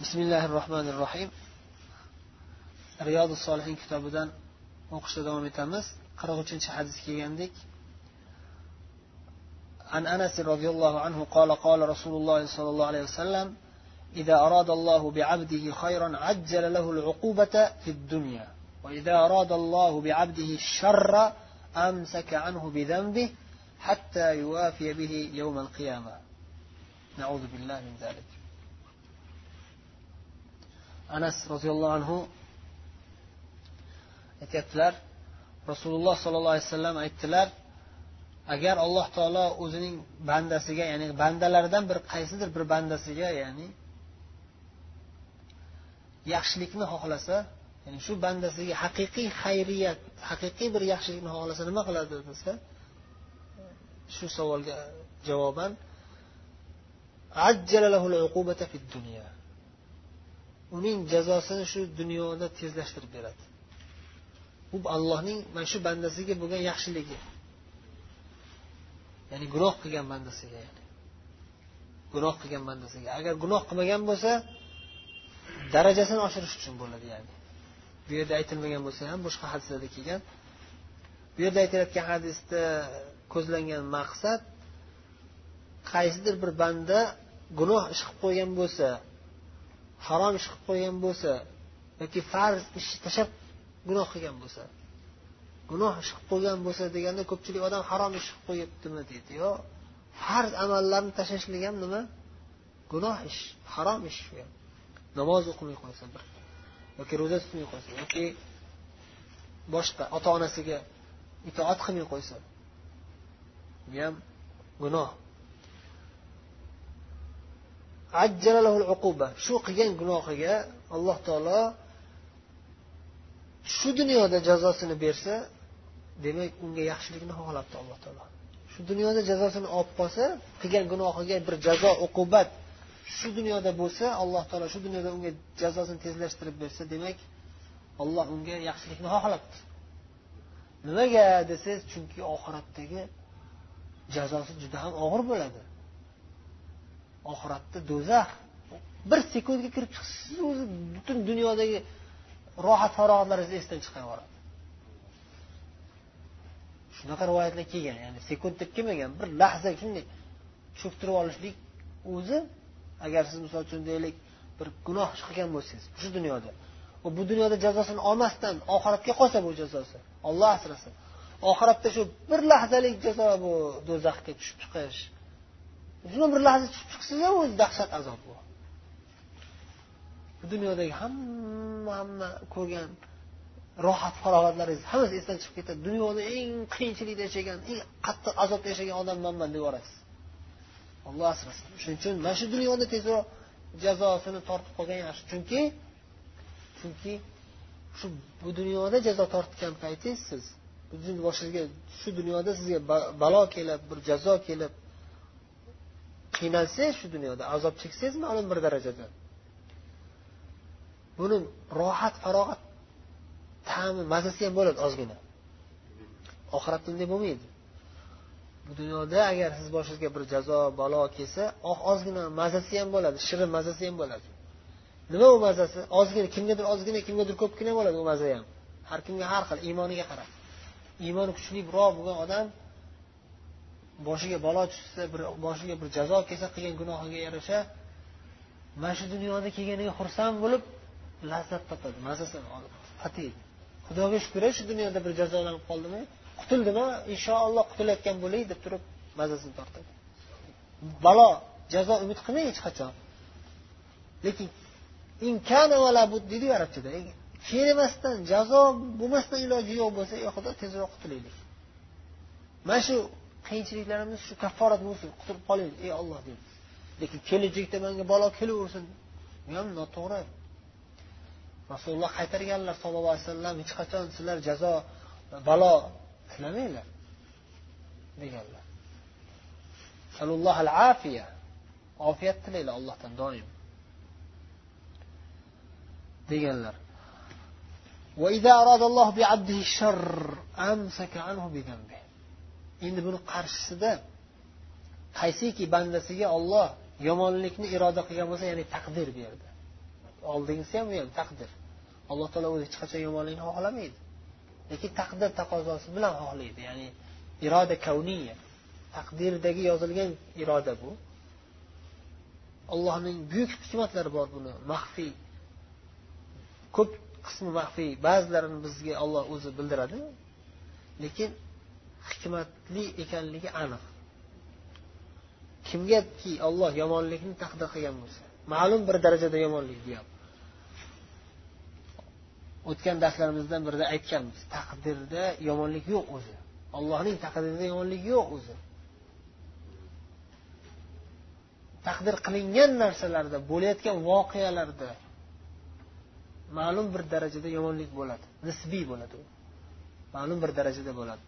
بسم الله الرحمن الرحيم رياض الصالحين kitobidan o'qishda davom etamiz. qirq uchinchi hadis kelgandik. عن أنس رضي الله عنه قال قال رسول الله صلى الله عليه وسلم إذا أراد الله بعبده خيرا عجل له العقوبة في الدنيا وإذا أراد الله بعبده الشر أمسك عنه بذنبه حتى يوافي به يوم القيامة نعوذ بالله من ذلك anas roziyallohu anhu aytyaptilar rasululloh sollallohu alayhi vasallam aytdilar agar alloh taolo o'zining bandasiga ya'ni bandalaridan bir qaysidir bir bandasiga ya'ni yaxshilikni xohlasa ya'ni shu bandasiga haqiqiy xayriyat haqiqiy bir yaxshilikni xohlasa nima qiladi desa shu savolga javoban uning jazosini shu dunyoda tezlashtirib beradi. Bu allohning mana shu bandasiga bo'lgan yaxshiligi. Ya'ni gunoh qilgan bandasiga ya'ni. Gunoh qilgan bandasiga. Agar gunoh qilmagan bo'lsa darajasini oshirish uchun bo'ladi ya'ni. Bu yerda aytilmagan bo'lsa ham boshqa hadislarda kelgan. Bu yerda aytilayotgan hadisda ko'zlangan maqsad qaysidir bir banda gunoh ish qilib qo'ygan bo'lsa harom ish qilib qo'ygan bo'lsa yoki farz ishni tashlab gunoh qilgan bo'lsa gunoh ish qilib qo'ygan bo'lsa deganda ko'pchilik odam harom ish qilib qo'yibdimi deydi yo farz amallarni tashlashlik ham nima? Gunoh ish harom ish bu ham. Namoz o'qimay qo'ysa bir yoki ro'za tutmay qo'ysa yoki boshqa ota onasiga itoat qilmay qo'ysa bu ham gunoh. Shu qilgan gunohiga alloh taolo shu dunyoda jazosini bersa demak unga yaxshilikni xohlabdi alloh taolo shu dunyoda jazosini olib qolsa qilgan gunohiga bir jazo uqubat shu dunyoda bo'lsa alloh taolo shu dunyoda unga jazosini tezlashtirib bersa demak olloh unga yaxshilikni xohlabdi nimaga desangiz chunki oxiratdagi jazosi juda ham og'ir bo'ladi oxiratda do'zax. Bir sekundga kirib chiqsiz o'zi butun dunyodagi rohat farog'atlaringizni esdan chiqarib yuboradi. Shunaqa rivoyatlar kelgan ya'ni sekund deb kelmagan bir lahza shunday cho'ktirib olishlik o'zi agar siz misol uchun deylik bir gunoh ish qilgan bo'lsangiz shu dunyoda. Va bu dunyoda jazosini olmasdan oxiratga qolsa bu jazosi olloh asrasin. Oxiratda shu bir lahzalik jazo bu do'zaxga tushib chiqish shuni bir lahza tushib chiqsangiz ham o'zi dahshat azob bu bu dunyodagi hamma hamma ko'rgan rohat farovatlaringiz hammasi esdan chiqib ketadi. Dunyoda eng qiyinchilikda yashagan eng qattiq azobda yashagan odam manman deb yuborasiz olloh asrasin. Shuning uchun mana shu dunyoda tezroq jazosini tortib qolgan yaxshi. Chunki chunki shu bu dunyoda jazo tortgan paytingiz siz boshingizga shu dunyoda sizga balo kelib bir jazo kelib qiynalsangiz shu dunyoda azob cheksangiz ma'lum bir darajada? Buni rohat farog'at ta'mi mazasi ham bo'ladi ozgina. Oxiratda unday bo'lmaydi. Bu dunyoda agar siz boshingizga bir jazo balo kelsa oh, ozgina mazasi ham bo'ladi shirin mazasi ham bo'ladi. Nima u mazasi? Ozgina kimgadir ozgina kimgadir ko'pgina bo'ladi u maza ham. Har kimga har xil iymoniga qarab. Iymoni kuchliroq bo'lgan odam boshiga balo tushsa bir boshiga bir jazo kelsa qilgan gunohiga yarasha mana shu dunyoda kelganiga xursand bo'lib lazzat topadi. Mazasini olib tatiydi xudoga shukur shu dunyoda bir jazolanib qoldimi qutuldimi inshaalloh qutulayotgan bo'lay deb turib mazasini tortadi. Balo jazo umid qilmang hech qachon. Lekin inkana deydiyu arabchada kelmasdan jazo bo'lmasdan iloji yo'q bo'lsa ey xudo tezroq qutulaylik mana shu qiyinchiliklarimiz shu kafforat bo'lsin qutulib qolaylik ey olloh deydi lekin kelajakda manga balo kelaversin. Bu ham noto'g'ri. Rasululloh qaytarganlar sollallohu alayhi vasallam hech qachon sizlar jazo balo tilamanglar deganlar. Afiya ofiyat tilanglar allohdan doim deganlar. Endi buni qarshisida qaysiki bandasiga olloh yomonlikni iroda qilgan bo'lsa ya'ni taqdir berdi. Oldingisi ham u ham taqdir. Alloh taolo o'zi hech qachon yomonlikni xohlamaydi. Lekin taqdir taqozosi bilan xohlaydi. Ya'ni iroda kavniya. Taqdirdagi yozilgan iroda bu. Allohning buyuk hikmatlari bor buni. Maxfiy ko'p qismi maxfiy. Ba'zilarini bizga olloh o'zi bildiradi. Lekin hikmatli ekanligi aniq. Kimgaki olloh yomonlikni taqdir qilgan bo'lsa ma'lum bir darajada yomonlik deyapti. O'tgan darslarimizdan birida aytganmiz taqdirda yomonlik yo'q o'zi. Allohning taqdirida yomonlik yo'q o'zi. Taqdir qilingan narsalarda bo'layotgan voqealarda ma'lum bir darajada yomonlik bo'ladi nisbiy bo'ladi u. Ma'lum bir darajada bo'ladi.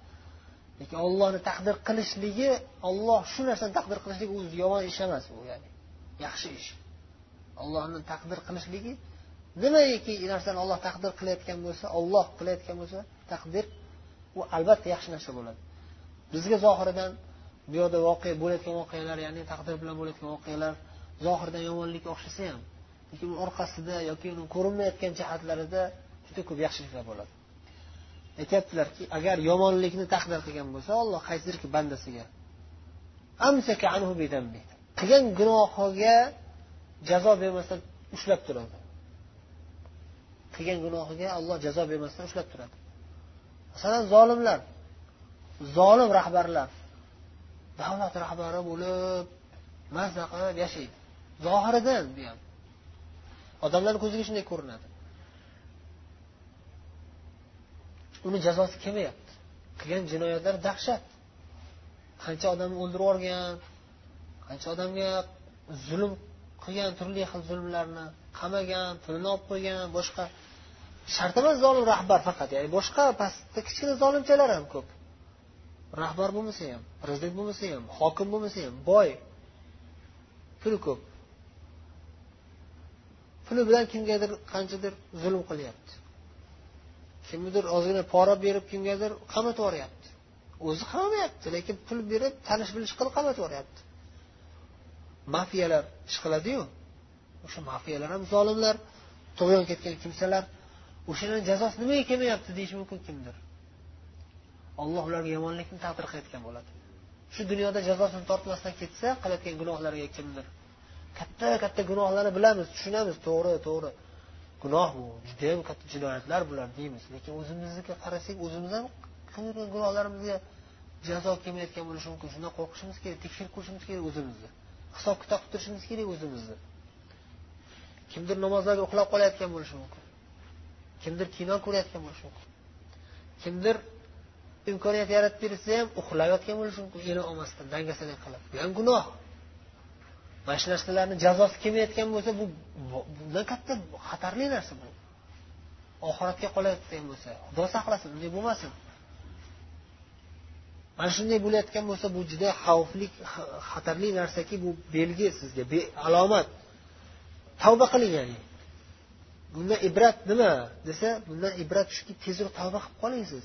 Lekin ollohni taqdir qilishligi olloh shu narsani taqdir qilishligi o'zi yomon ish emas u ya'ni yaxshi ish. Ollohni taqdir qilishligi nimaiki narsani olloh taqdir qilayotgan bo'lsa olloh qilayotgan bo'lsa taqdir u albatta yaxshi narsa bo'ladi. Bizga zohiridan bu yoqda voqea bo'layotgan voqealar ya'ni taqdir bilan bo'layotgan voqealar zohirdan yomonlikka o'xshasa ham lekin uni orqasida yoki uni ko'rinmayotgan jihatlarida juda ko'p yaxshiliklar bo'ladi. Aytyaptilarki agar yomonlikni taqdir qilgan bo'lsa olloh qaysidirki bandasiga. Qilgan gunohiga jazo bermasdan ushlab turadi. Qilgan gunohiga olloh jazo bermasdan ushlab turadi. Masalan zolimlar zolim rahbarlar davlat rahbari bo'lib mazza qilib yashaydi. Zohiridan bu ham. Odamlarni ko'ziga shunday ko'rinadi. Uni jazosi kelmayapti qilgan jinoyatlari dahshat. Qancha odamni o'ldirib yuborgan qancha odamga zulm qilgan turli xil zulmlarni qamagan pulini olib qo'ygan boshqa shart emas zolim rahbar faqat. Ya'ni boshqa pastda kichkina zolimchalar ham ko'p. Rahbar bo'lmasa ham prezident bo'lmasa ham hokim bo'lmasa ham boy puli ko'p. Puli bilan kimgadir qanchadir zulm qilyapti. Kimnidir ozgina pora berib kimgadir qamatib yuboryapti. O'zi qamamayapti lekin pul berib tanish bilish qilib qamatib yuboryapti. Mafiyalar ish qiladiyu. O'sha mafiyalar ham zolimlar tug'yon ketgan kimsalar o'shalarni jazosi nimaga kelmayapti deyishi mumkin kimdir? Alloh ularga yomonlikni taqdir qilayotgan bo'ladi. Shu dunyoda jazosini tortmasdan ketsa qilayotgan gunohlariga kimdir? Katta katta gunohlarni bilamiz tushunamiz. To'g'ri to'g'ri. Gunoh bu judayam katta jinoyatlar bular deymiz. Lekin o'zimizga qarasak o'zimiz ham qilgan gunohlarimizga jazo kelmayotgan bo'lishi mumkin. Shundan qo'rqishimiz kerak tekshirib ko'rishimiz kerak o'zimizni. Hisob kitob qilib turishimiz kerak o'zimizni. Kimdir namozlarda uxlab qolayotgan bo'lishi mumkin. Kimdir kino ko'rayotgan bo'lishi mumkin. Kimdir imkoniyat yaratib berilsa ham uxlayotgan bo'lishi mumkin. E'lon olmasdan dangasalik qilib. Bu ham gunoh. Mana shu narsalarni jazosi kelmayotgan bo'lsa bu bundan katta xatarli narsa bu. Oxiratga qolayotgan bo'lsa xudo saqlasin unday bo'lmasin. Mana shunday bo'layotgan bo'lsa bu juda xavfli xatarli narsaki bu belgi sizga alomat. Tavba qiling ya'ni. Bundan ibrat nima desa bundan ibrat shuki tezroq tavba qilib qoling siz.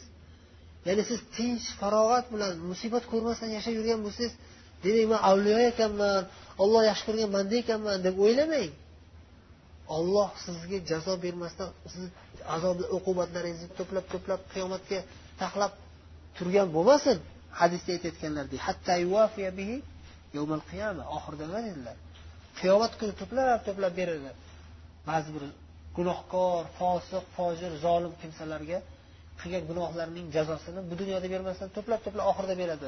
Ya'ni siz tinch farog'at bilan musibat ko'rmasdan yashab yurgan bo'lsangiz demak man avliyo ekanman olloh yaxshi ko'rgan banda ekanman deb o'ylamang. Olloh sizga jazo bermasdan sizni azob uqubatlaringizni to'plab to'plab qiyomatga taxlab turgan bo'lmasin hadisda aytayotganlaridek oxirida nima dedilar? Qiyomat kuni to'plab to'plab beradi ba'zi bir gunohkor fosiq fojir zolim kimsalarga qilgan gunohlarining jazosini bu dunyoda bermasdan to'plab to'plab oxirida beradi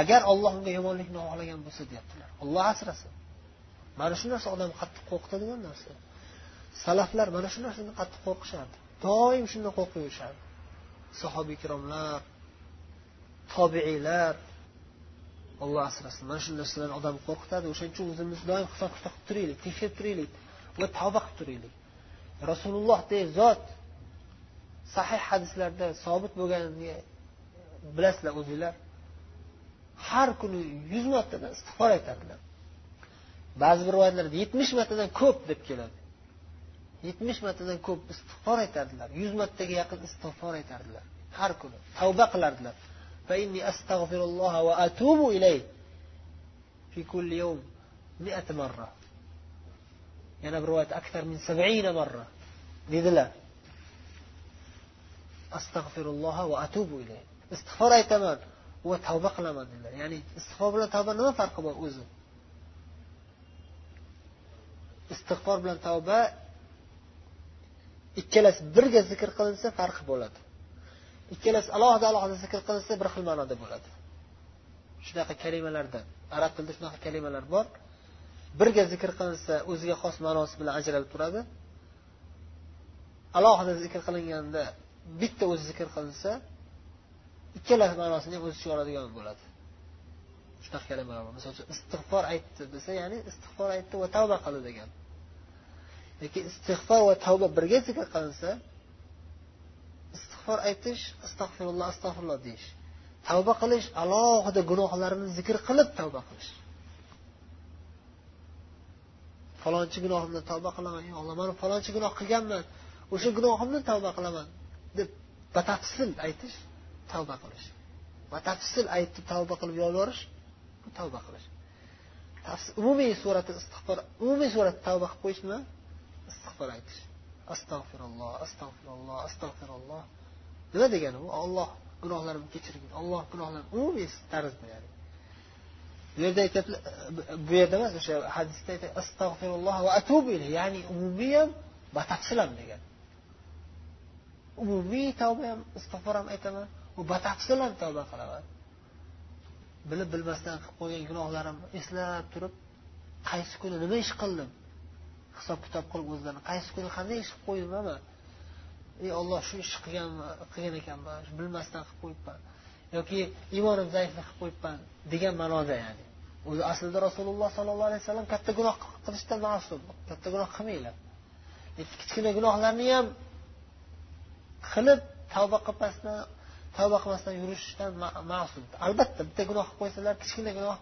agar olloh unga yomonlikni xohlagan bo'lsa deyaptilar. Olloh asrasin. Mana shu narsa odamni qattiq qo'rqitadigan narsa. Salaflar mana shu narsadan qattiq qo'rqishardi doim shundan qo'rqib yurishardi. Sahobiy ikromlar tobiiylar olloh asrasin. Mana shu narsalar odamni qo'rqitadi. O'shaning uchun o'zimizni doim hisob kitob qilib turaylik tekshirib turaylik va tavba qilib turaylik. Rasulullohdek zot sahih hadislarda sobit bo'lganini bilasizlar o'zinglar. Har kuni yuz martadan istig'for aytadilar ba'zi bir rivoyatlarda yetmish martadan ko'p deb keladi yetmish martadan ko'p istig'for aytardilar yuz martaga yaqin istig'for aytardilar har kuni tavba qilardilar yana bir rivoyat aktar min sab'ina marra dedilar astag'firulloh va atubu ilayh istig'for aytaman va tavba qilaman dedilar. Ya'ni istig'for bilan tavba nima farqi bor o'zi? Istig'for bilan tavba ikkalasi birga zikr qilinsa farqi bo'ladi. Ikkalasi alohida alohida zikr qilinsa bir xil ma'noda bo'ladi. Shunaqa kalimalarda arab tilida shunaqa kalimalar bor. Birga zikr qilinsa o'ziga xos ma'nosi bilan ajralib turadi. Alohida zikr qilinganda bitta o'zi zikr qilinsa ikkala ma'nosini ham o'z ichiga oladigan bo'ladi. Shunaqa kalimalar bor misol uchun istig'for aytdi desa ya'ni istig'for aytdi va tavba qildi degan. Lekin istig'for va tavba birga zikr qilinsa istig'for aytish astag'firulloh astag'firulloh deyish. Tavba qilish alohida gunohlarini zikr qilib tavba qilish. Falonchi gunohimdan tavba qilaman yo alloh man falonchi gunoh qilganman o'sha gunohimdan tavba qilaman deb batafsil aytish tavba qilish. Batafsil aytib tavba qilib yolvorish bu tavba qilish. Umumiy surati istig'for umumiy suratda tavba qilib qo'yish nima istig'for aytish. Astag'firulloh astag'firulloh astag'firulloh nima degani bu? Olloh gunohlarimni kechirgin olloh gunohlarimni umumiy tarzda ya'ni. Bu yerda aytyaptilar bu yerda emas o'sha hadisda aytadi astag'firulloh va atubu ya'ni umumiy ham batafsil ham degan. Umumiy tavba ham istig'for ham aytaman. U batafsil tavba qilaman. Bilib bilmasdan qilib qo'ygan gunohlarimni eslab turib qaysi kuni nima ish qildim? Hisob kitob qilib o'zlarini qaysi kuni qanday ish qilib qo'ydim ey olloh shu ishni qilganman qilgan ekanman bilmasdan qilib qo'yibman. Yoki iymonim zaiflik qilib qo'yibman degan ma'noda ya'ni. O'zi aslida rasululloh sollallohu alayhi vasallam katta gunoh qilishdan ma'sum. Katta gunoh qilmanglar. Kichkina gunohlarni ham qilib tavba qilmasdan tavba qilmasdan yurishdan ma'sum albatta bitta gunoh qilib qo'ysalar kichkina gunoh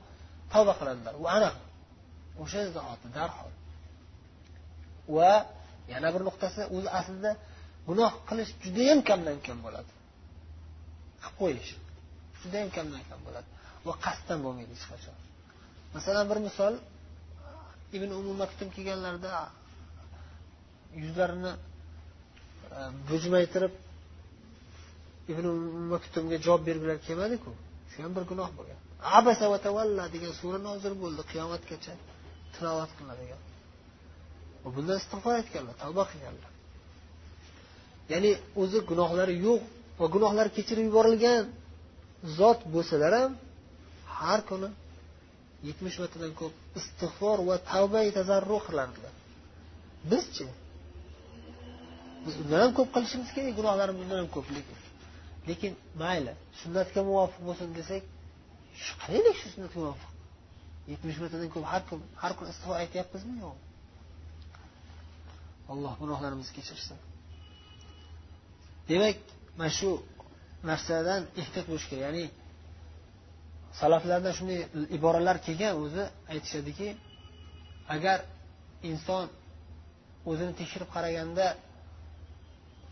tavba qiladilar. U aniq. O'sha zahoti darhol. Va yana bir nuqtasi o'zi aslida gunoh qilish judayam kamdan kam bo'ladi. Qilib qo'yish judayam kamdan kam bo'ladi. Va qasddan bo'lmaydi hech qachon. Masalan bir misol ibn umum maktum kelganlarida yuzlarini e, bujmaytirib ibn maktumga javob bergilar kelmadiku. Shu ham bir gunoh bo'lgan. Abasa va tavalla degan sura nozil bo'ldi. Qiyomatgacha tilovat qilinadigan va bundan istig'for aytganlar tavba qilganlar. Ya'ni o'zi gunohlari yo'q va gunohlari kechirib yuborilgan zot bo'lsalar ham har kuni yetmish martadan ko'p istig'for va tavba tazarru qilardilar. Bizchi? Biz undan ham ko'p qilishimiz kerak gunohlarimiz undan ham ko'p lekin lekin mayli sunnatga muvofiq bo'lsin desak qilaylik shu sunnatga muvofiq. Yetmish martadan ko'p har kun har kun istig'for aytyapmizmi? Yo'q. Alloh gunohlarimizni kechirsin. Demak mana shu narsadan ehtiyot bo'lish kerak. Ya'ni salaflardan shunday iboralar kelgan o'zi aytishadiki agar inson o'zini tekshirib qaraganda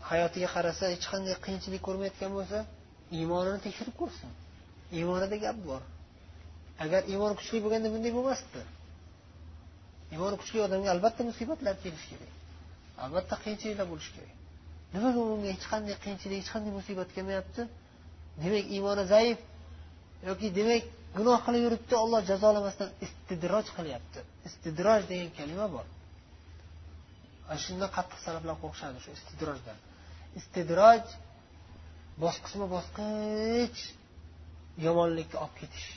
hayotiga qarasa hech qanday qiyinchilik ko'rmayotgan bo'lsa iymonini tekshirib ko'rsin. Iymonida gap bor. Agar iymon kuchli bo'lganda bunday bo'lmasdi. Iymoni kuchli odamga albatta musibatlar kelishi kerak. Albatta qiyinchiliklar bo'lishi kerak. Nimaga unga hech qanday qiyinchilik hech qanday musibat kelmayapti? Demak iymoni zaif yoki demak gunoh qilib yuribdi olloh jazolamasdan istidroj qilyapti. Istidroj degan kalima bor. Ana shundan qattiq salaflar qo'rqishadi shu istidrojdan istidroj bosqichma bosqich yomonlikka olib ketish.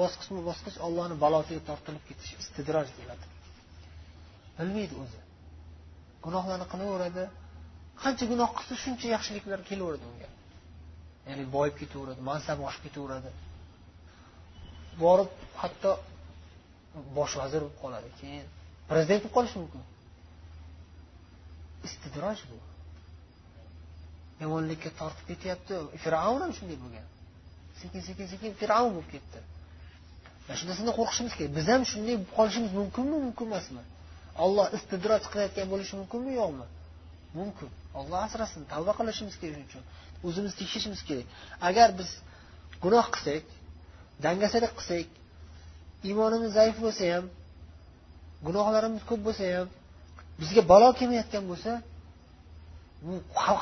Bosqichma bosqich ollohni balosiga tortilib ketish istidroj deyiladi. Bilmaydi o'zi. Gunohlarni qilaveradi. Qancha gunoh qilsa shuncha yaxshiliklar kelaveradi unga. Ya'ni boyib ketaveradi mansabi oshib ketaveradi. Borib hatto bosh vazir bo'lib qoladi keyin prezident bo'lib qolishi mumkin. Istidroj bu. Yomonlikka tortib ketyapti. Fir'avn ham shunday bo'lgan. Sekin sekin sekin fir'avn bo'lib ketdi. Mana shu narsadan qo'rqishimiz kerak. Biz ham shunday bo'lib qolishimiz mumkinmi? Mumkin emasmi? Olloh istidroj qilayotgan bo'lishi mumkinmi yo'qmi? Mumkin. Olloh asrasin tavba qilishimiz kerak shuning uchun. O'zimizni tekshirishimiz kerak. Agar biz gunoh qilsak dangasalik qilsak iymonimiz zaif bo'lsa ham gunohlarimiz ko'p bo'lsa ham bizga balo kelmayotgan bo'lsa bu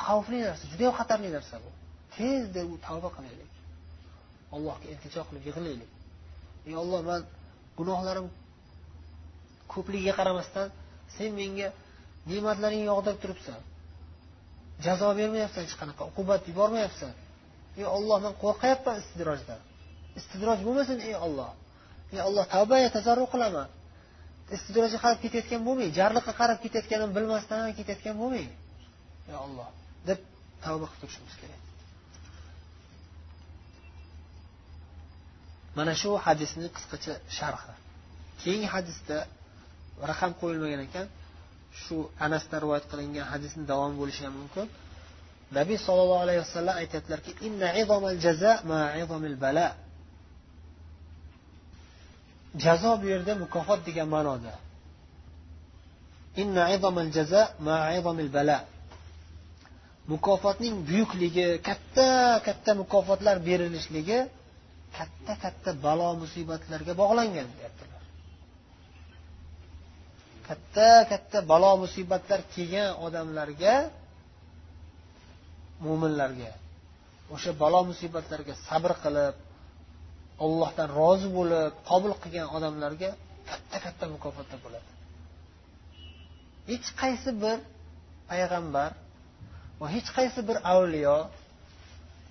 xavfli narsa judayam xatarli narsa bu. Tezda u tavba qilaylik. Allohga iltijo qilib yig'laylik. Ey olloh man gunohlarim ko'pligiga qaramasdan sen menga ne'matlaringni yog'dirib turibsan jazo bermayapsan hech qanaqa uqubat yubormayapsan. Ey olloh man qo'rqyapman istidrojdan istidroj bo'lmasin ey olloh ey olloh tavba tazarru qilaman. Istidrojga qarab ketayotgan bo'lmang jarliqqa qarab ketayotganini bilmasdan ketayotgan bo'lmang. Yo olloh deb tavba qilib turishimiz kerak. Mana shu hadisni qisqacha sharhi keyingi hadisda raqam qo'yilmagan ekan. Shu anasdan rivoyat qilingan hadisni davomi bo'lishi ham mumkin. Nabiy sollallohu alayhi vasallam aytyaptilarki jazo bu yerda mukofot degan ma'noda. Mukofotning buyukligi katta katta mukofotlar berilishligi katta katta balo musibatlarga bog'langan deyaptilar. Katta katta balo musibatlar kelgan odamlarga mo'minlarga o'sha balo musibatlarga sabr qilib ollohdan rozi bo'lib qabul qilgan odamlarga katta katta mukofotlar bo'ladi. Hech qaysi bir payg'ambar va hech qaysi bir avliyo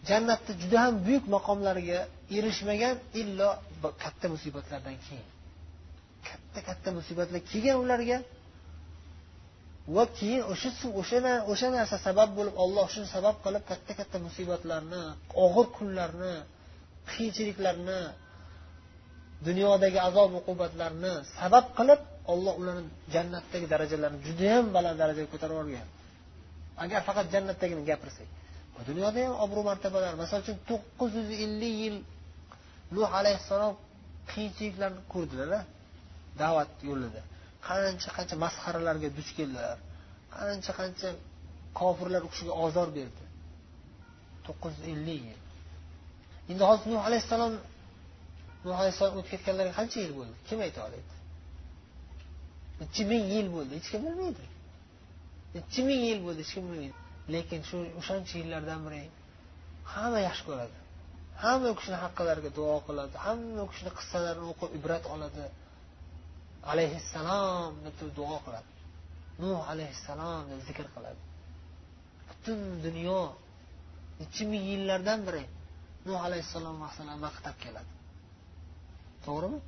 jannatda juda ham buyuk maqomlarga erishmagan illo katta musibatlardan keyin. Katta katta musibatlar kelgan ularga va keyin o'sha o'sha o'sha narsa sabab bo'lib olloh shuni sabab qilib katta katta musibatlarni og'ir kunlarni qiyinchiliklarni dunyodagi azob uqubatlarni sabab qilib olloh ularni jannatdagi darajalarini judayam baland darajaga ko'tarib yuborgan. Agar faqat jannatdagini gapirsak dunyoda ham obro' martabalar. Masalan uchun to'qqiz yuz ellik yil nuh alayhissalom qiyinchiliklarni ko'rdilar da'vat yo'lida. Qancha qancha masxaralarga duch keldilar qancha qancha kofirlar u kishiga ozor berdi. To'qqiz yuz ellik yil. Endi hozir nuh alayhissalom nuh alayhissalom o'tib ketganlariga qancha yil bo'ldi? Kim ayta oladi? Nechi ming yil bo'ldi hech kim bilmaydi. Nechi ming yil bo'ldi hech kim bilmaydi. Lekin shu o'shancha yillardan beri hamma yaxshi ko'radi. Hamma u kishini haqqilariga duo qiladi hamma u kishini qissalarini o'qib ibrat oladi. Alayhissalom deb turib duo qiladi. Nuh alayhissalom deb zikr qiladi. Butun dunyo nechi ming yillardan beri nuh alayhissalom maqtab keladi. To'g'rimi?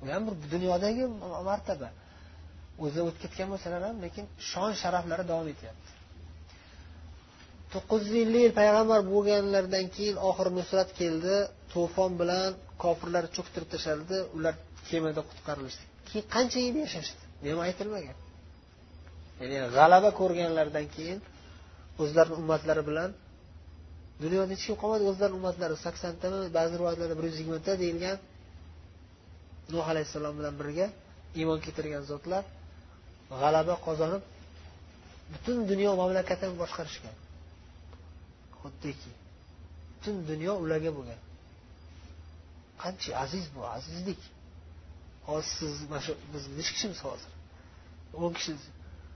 Bu ham bir dunyodagi martaba. O'zi o'tib ketgan bo'lsalar ham lekin shon sharaflari davom etyapti. To'qqiz yuz ellik yil payg'ambar bo'lganlaridan keyin oxiri nusrat keldi. To'fon bilan kofirlar cho'ktirib tashlandi ular kemada qutqarilishdi. Keyin qancha yil yashashdi? Bu ham aytilmagan. Ya'ni g'alaba ko'rganlaridan keyin o'zlarini ummatlari bilan dunyoda hech kim qolmadi o'zlarini ummatlari saksontami ba'zi rivoyatlarda bir yuz yigirmata deyilgan nuh alayhissalom bilan birga iymon keltirgan zotlar g'alaba qozonib butun dunyo mamlakatini boshqarishgan. Xuddiki butun dunyo ularga bo'lgan. Qancha aziz bu azizlik. Hozir siz mana shu biz nechi kishimiz hozir? o'n kishi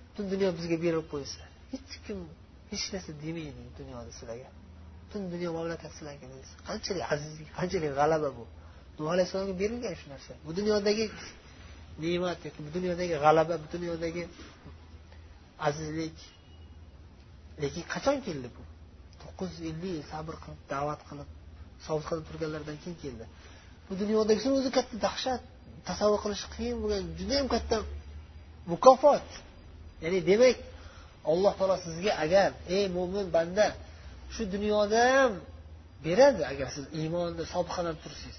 butun dunyo bizga berilib qo'yilsa hech kim hech narsa demaydi dunyoda sizlarga. Butun dunyo mamlakat sizlarga qanchalik azizlik qanchalik g'alaba bu. Nuh alayhissalomga berilgan shu narsa. Bu dunyodagi ne'mat yoki bu dunyodagi g'alaba bu dunyodagi azizlik. Lekin qachon keldi bu? To'qqiz yuz ellik yil sabr qilib da'vat qilib sobit qilib turganlaridan keyin keldi. Bu dunyodagisi o'zi katta dahshat tasavvur qilish qiyin bo'lgan judayam katta mukofot. Ya'ni demak alloh taolo sizga agar ey mo'min banda shu dunyoda ham beradi agar siz iymonni sobitlanib tursangiz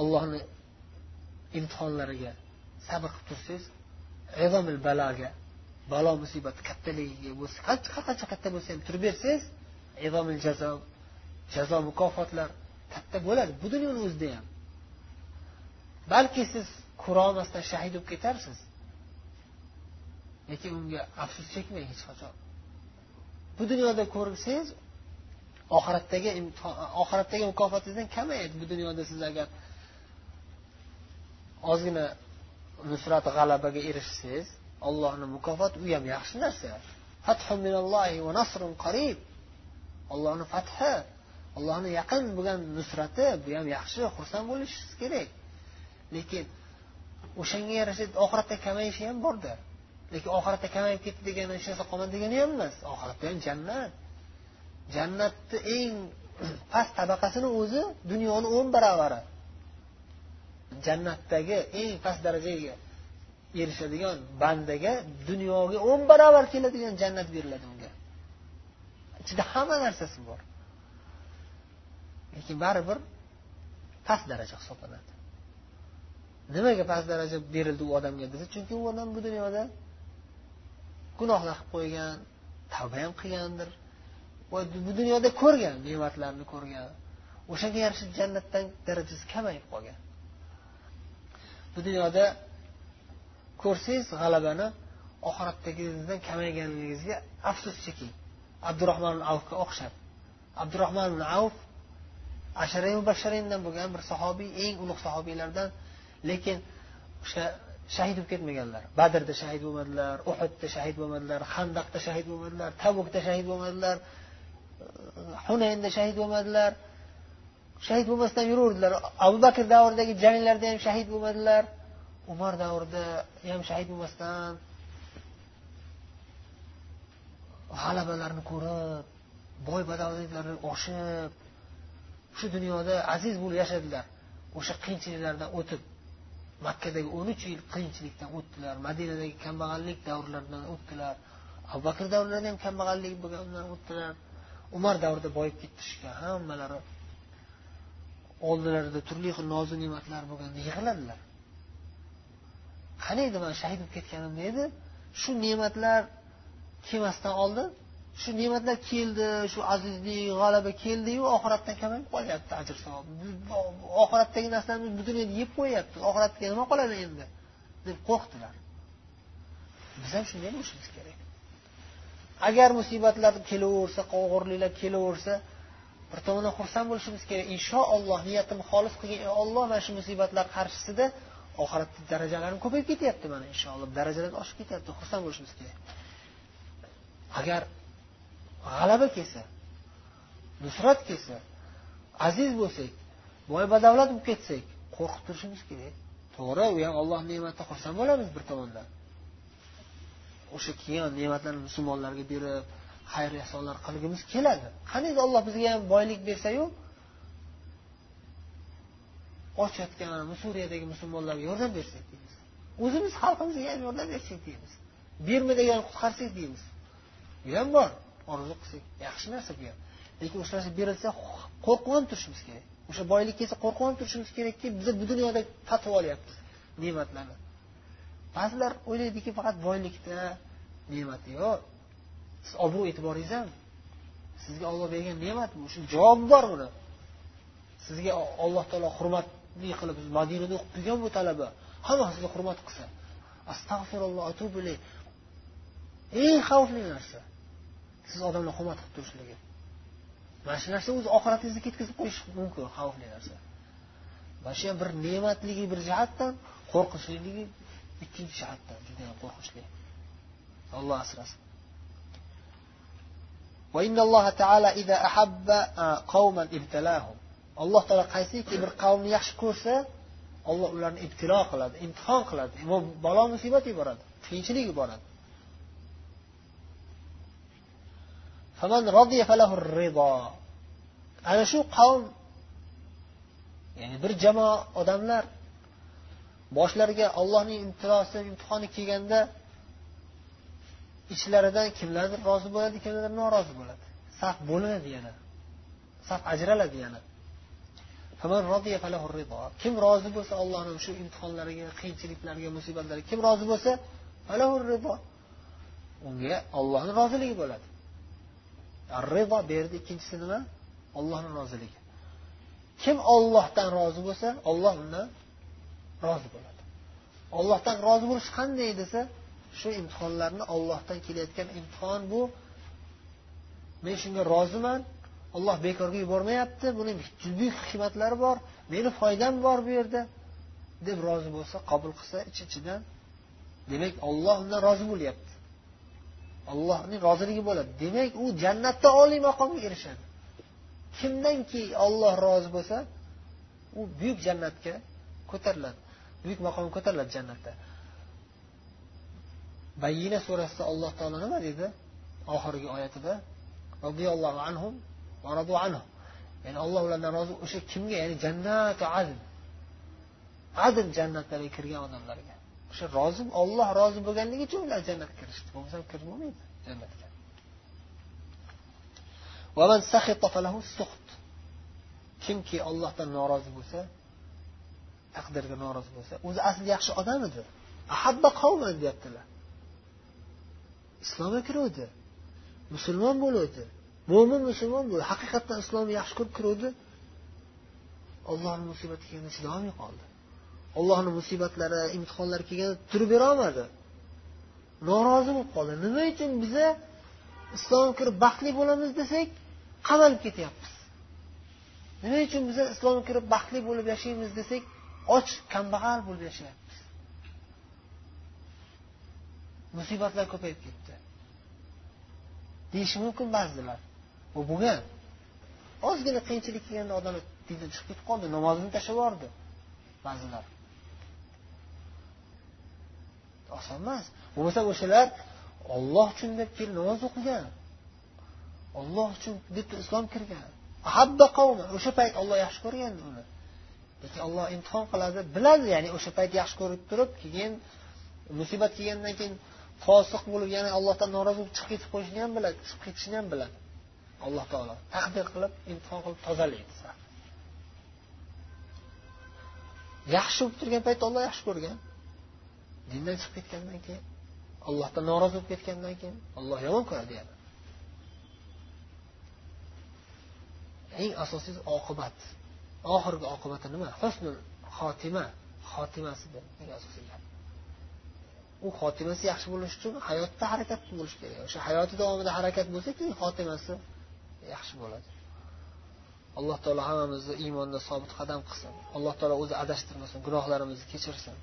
allohni imtihonlariga sabr qilib tursangiz izomil baloga balo musibat kattaligiga bo'lsa qancha qancha katta bo'lsa ham turib bersangiz izomil jazo jazo mukofotlar katta bo'ladi. Bu dunyoni o'zida ham. Balki siz ko'rolmasdan shahid bo'lib ketarsiz lekin unga afsus chekmang hech qachon. Bu dunyoda ko'rsangiz oxiratdagi oxiratdagi mukofotingizdan kamayadi bu dunyoda siz agar ozgina nusrat g'alabaga erishsangiz allohni mukofoti u ham yaxshi narsa. Ollohni fathi allohni yaqin bo'lgan nusrati bu ham yaxshi xursand bo'lishingiz kerak. Lekin o'shanga yarasha oxiratda kamayishi ham borda lekin oxiratda kamayib ketdi degani hech narsa qolmadi degani ham emas. Oxiratda ham jannat. Jannatni eng past tabaqasini o'zi dunyoni o'n baravari. Jannatdagi eng past darajaga erishadigan bandaga dunyoga o'n barobar keladigan jannat beriladi unga. Ichida hamma narsasi bor. Lekin baribir past daraja hisoblanadi. Nimaga past daraja berildi u odamga desa chunki u odam bu dunyoda gunohlar qilib qo'ygan tavba ham qilgandir. Va bu dunyoda ko'rgan ne'matlarni ko'rgan. O'shanga yarasha jannatdan darajasi kamayib qolgan. Bu dunyoda ko'rsangiz g'alabani oxiratdagingizdan kamayganligingizga afsus cheking abdurahmon avfga o'xshab. Abdurahmon avf ashara mubashsharindan bo'lgan bir sahobiy eng ulug' sahobiylardan lekin o'sha shahid bo'lib ketmaganlar. Badrda shahid bo'lmadilar uhudda shahid bo'lmadilar handaqda shahid bo'lmadilar tabukda shahid bo'lmadilar uh, hunaynda shahid bo'lmadilar. Shahid bo'lmasdan yuraverdilar. Abu bakr davridagi janglarda ham shahid bo'lmadilar. Umar davrida ham shahid bo'lmasdan g'alabalarni ko'rib boy badavlatlarni oshib shu dunyoda aziz bo'lib yashadilar. O'sha qiyinchiliklardan o'tib. Makkadagi o'n uch yil qiyinchilikdan o'tdilar. Madinadagi kambag'allik davrlaridan o'tdilar. Abu bakr davrlarida ham kambag'allik bo'lganidan o'tdilar. Umar davrida boyib ketishgan hammalari oldilarida turli xil nozu ne'matlar bo'lganda yig'ladilar. Qaniydi man shahid bo'lib ketganimda edi? Shu ne'matlar kelmasdan oldin shu ne'matlar keldi shu azizlik g'alaba keldiyu oxiratdan kamayib qolyapti ajr savob. Oxiratdagi narsalarni bu dunyoda yeb qo'yyapmiz oxiratga nima qoladi endi? deb qo'rqdilar. Biz ham shunday bo'lishimiz kerak. Agar musibatlar kelaversa og'irliklar kelaversa bir tomondan xursand bo'lishimiz kerak. Inshaalloh niyatimni xolis qilgan olloh mana shu musibatlar qarshisida oxiratda darajalarim ko'payib ketyapti mana inshaalloh darajalar oshib ketyapti xursand bo'lishimiz kerak. Agar g'alaba kelsa nusrat kelsa aziz bo'lsak boy badavlat bo'lib ketsak qo'rqib turishimiz kerak. To'g'ri u ham olloh ne'matidan xursand bo'lamiz bir tomondan. O'sha kelgan ne'matlarni musulmonlarga berib xayr ehsonlar qilgimiz keladi. Qaniydi olloh bizga ham boylik bersayu ochayotgan suriyadagi musulmonlarga yordam bersak deymiz. O'zimiz xalqimizga ham yordam bersak deymiz. Bermagan qutqarsak deymiz. Bu ham bor. Orzu qilsak yaxshi narsa bu ham lekin o'sha narsa berilsa qo'rqib ham turishimiz kerak. O'sha boylik kelsa qo'rqib ham turishimiz kerakki biz bu dunyoda tatib olyapmiz ne'matlarni. Ba'zilar o'ylaydiki faqat boylikda ne'mat yo'q siz obro' e'tiboringiz ham sizga olloh bergan ne'mat bu shu javobi bor buni sizga alloh taolo hurmatli qilib madinada o'qib kelgan bu talaba hamma sizga hurmat qilsa. Astag'firulloh eng xavfli narsa! Siz odamlar hurmat qilib turishligi mana shu narsa o'zi oxiratingizni ketkazib qo'yishi mumkin xavfli narsa. Mana shu ham bir ne'matligi bir jihatdan qo'rqinchliligi ikkinchi jihatdan judayam qo'rqinchli. Alloh asrasin. Alloh taolo qaysiki bir qavmni yaxshi ko'rsa olloh ularni ibtilo qiladi imtihon qiladi. Bu balo musibat yuboradi qiyinchilik yuboradi ana shu qavm ya'ni bir jamoa odamlar boshlariga ollohning imtilosi imtihoni kelganda ichlaridan kimlardir rozi bo'ladi kimlardir norozi bo'ladi. Saf bo'linadi yana. Saf ajraladi yana. Kim rozi bo'lsa ollohni shu imtihonlariga qiyinchiliklarga musibatlarga kim rozi bo'lsa unga ollohni roziligi bo'ladi. Rizo bu yerda ikkinchisi nima ollohni roziligi. Kim ollohdan rozi bo'lsa olloh undan rozi bo'ladi. Ollohdan rozi bo'lish qanday desa shu imtihonlarni ollohdan kelayotgan imtihon bu. Men shunga roziman olloh bekorga yubormayapti buni buyuk hikmatlari bor meni foydam bor bu yerda deb rozi bo'lsa qabul qilsa ich ichidan demak olloh undan rozi bo'lyapti. Allohning roziligi bo'ladi. Demak u jannatda oliy maqomga erishadi. Kimdanki olloh rozi bo'lsa u buyuk jannatga ko'tariladi. Buyuk maqomga ko'tariladi jannatda. Bayina surasida alloh taolo nima dedi oxirgi oyatida roziyallohu anhum anhu. Ya'ni alloh ulardan rozi o'sha kimga? Ya'ni jannatu adn. Adn jannatlariga kirgan odamlarga. O'sha rozi olloh rozi bo'lganligi uchun ular jannatga kirishdi. Bo'lmasa kirib jannatga. Kimki ollohdan norozi bo'lsa taqdirga norozi bo'lsa o'zi asli yaxshi odam edi. Ahabba qavman deyaptilar. Islomga kiruvdi musulmon bo'luvdi mo'min musulmon bo'ldi. Haqiqatdan islomni yaxshi ko'rib kiruvdi. Ollohni musibatiga kelganda chidolmay qoldi. Allohni musibatlari imtihonlari kelganda turib berolmadi. Norozi bo'lib qoldi. Nima uchun biza islomga kirib baxtli bo'lamiz desak qamalib ketyapmiz. Nima uchun biza islomga kirib baxtli bo'lib yashaymiz desak och kambag'al bo'lib yashayapmiz. Musibatlar ko'payib ketdi. Deyishi mumkin ba'zilar. Bu bo'lgan. Ozgina qiyinchilik kelganda odamlar dindan chiqib ketib qoldi namozini tashlab yubordi ba'zilar. Oson emas bo'lmasa o'shalar olloh uchun deb kelib namoz o'qigan. Olloh uchun deb islom kirgan. Ahabba qavmi o'sha payt olloh yaxshi ko'rgan uni. Lekin olloh imtihon qiladi biladi ya'ni o'sha payt yaxshi ko'rib turib keyin musibat kelgandan keyin fosiq bo'lib yana allohdan norozi bo'lib chiqib ketib qo'yishini ham biladi chiqib ketishini ham biladi. Alloh taolo taqdir qilib imtihon qilib tozalaydi yaxshi bo'lib turgan paytda olloh yaxshi ko'rgan. Dindan chiqib ketgandan keyin allohdan norozi bo'lib ketgandan keyin olloh yomon ko'radi yana. Eng asosiysi oqibat oxirgi oqibati nima? Husnul xotima xotimasidir. Eng asosiy gap. U xotimasi yaxshi bo'lishi uchun hayotda harakat bo'lishi kerak. O'sha hayoti davomida harakat bo'lsa keyin xotimasi yaxshi bo'ladi. Alloh taolo hammamizni iymonda sobit qadam qilsin. Alloh taolo o'zi adashtirmasin gunohlarimizni kechirsin.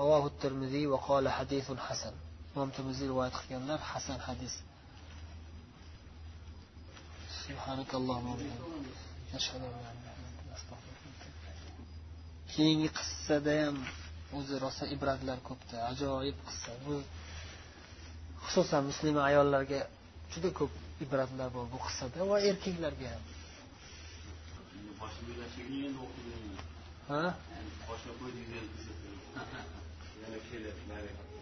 رواه الترمذي وقال حديث حسن imom termiziy rivoyat qilganlar hasan hadis keyingi qissada ham o'zi rosa ibratlar ko'pda ajoyib qissa bu xususan muslima ayollarga juda ko'p ibratlar bor bu qissada va erkaklarga ham ha Then it hit at 9 o'clock.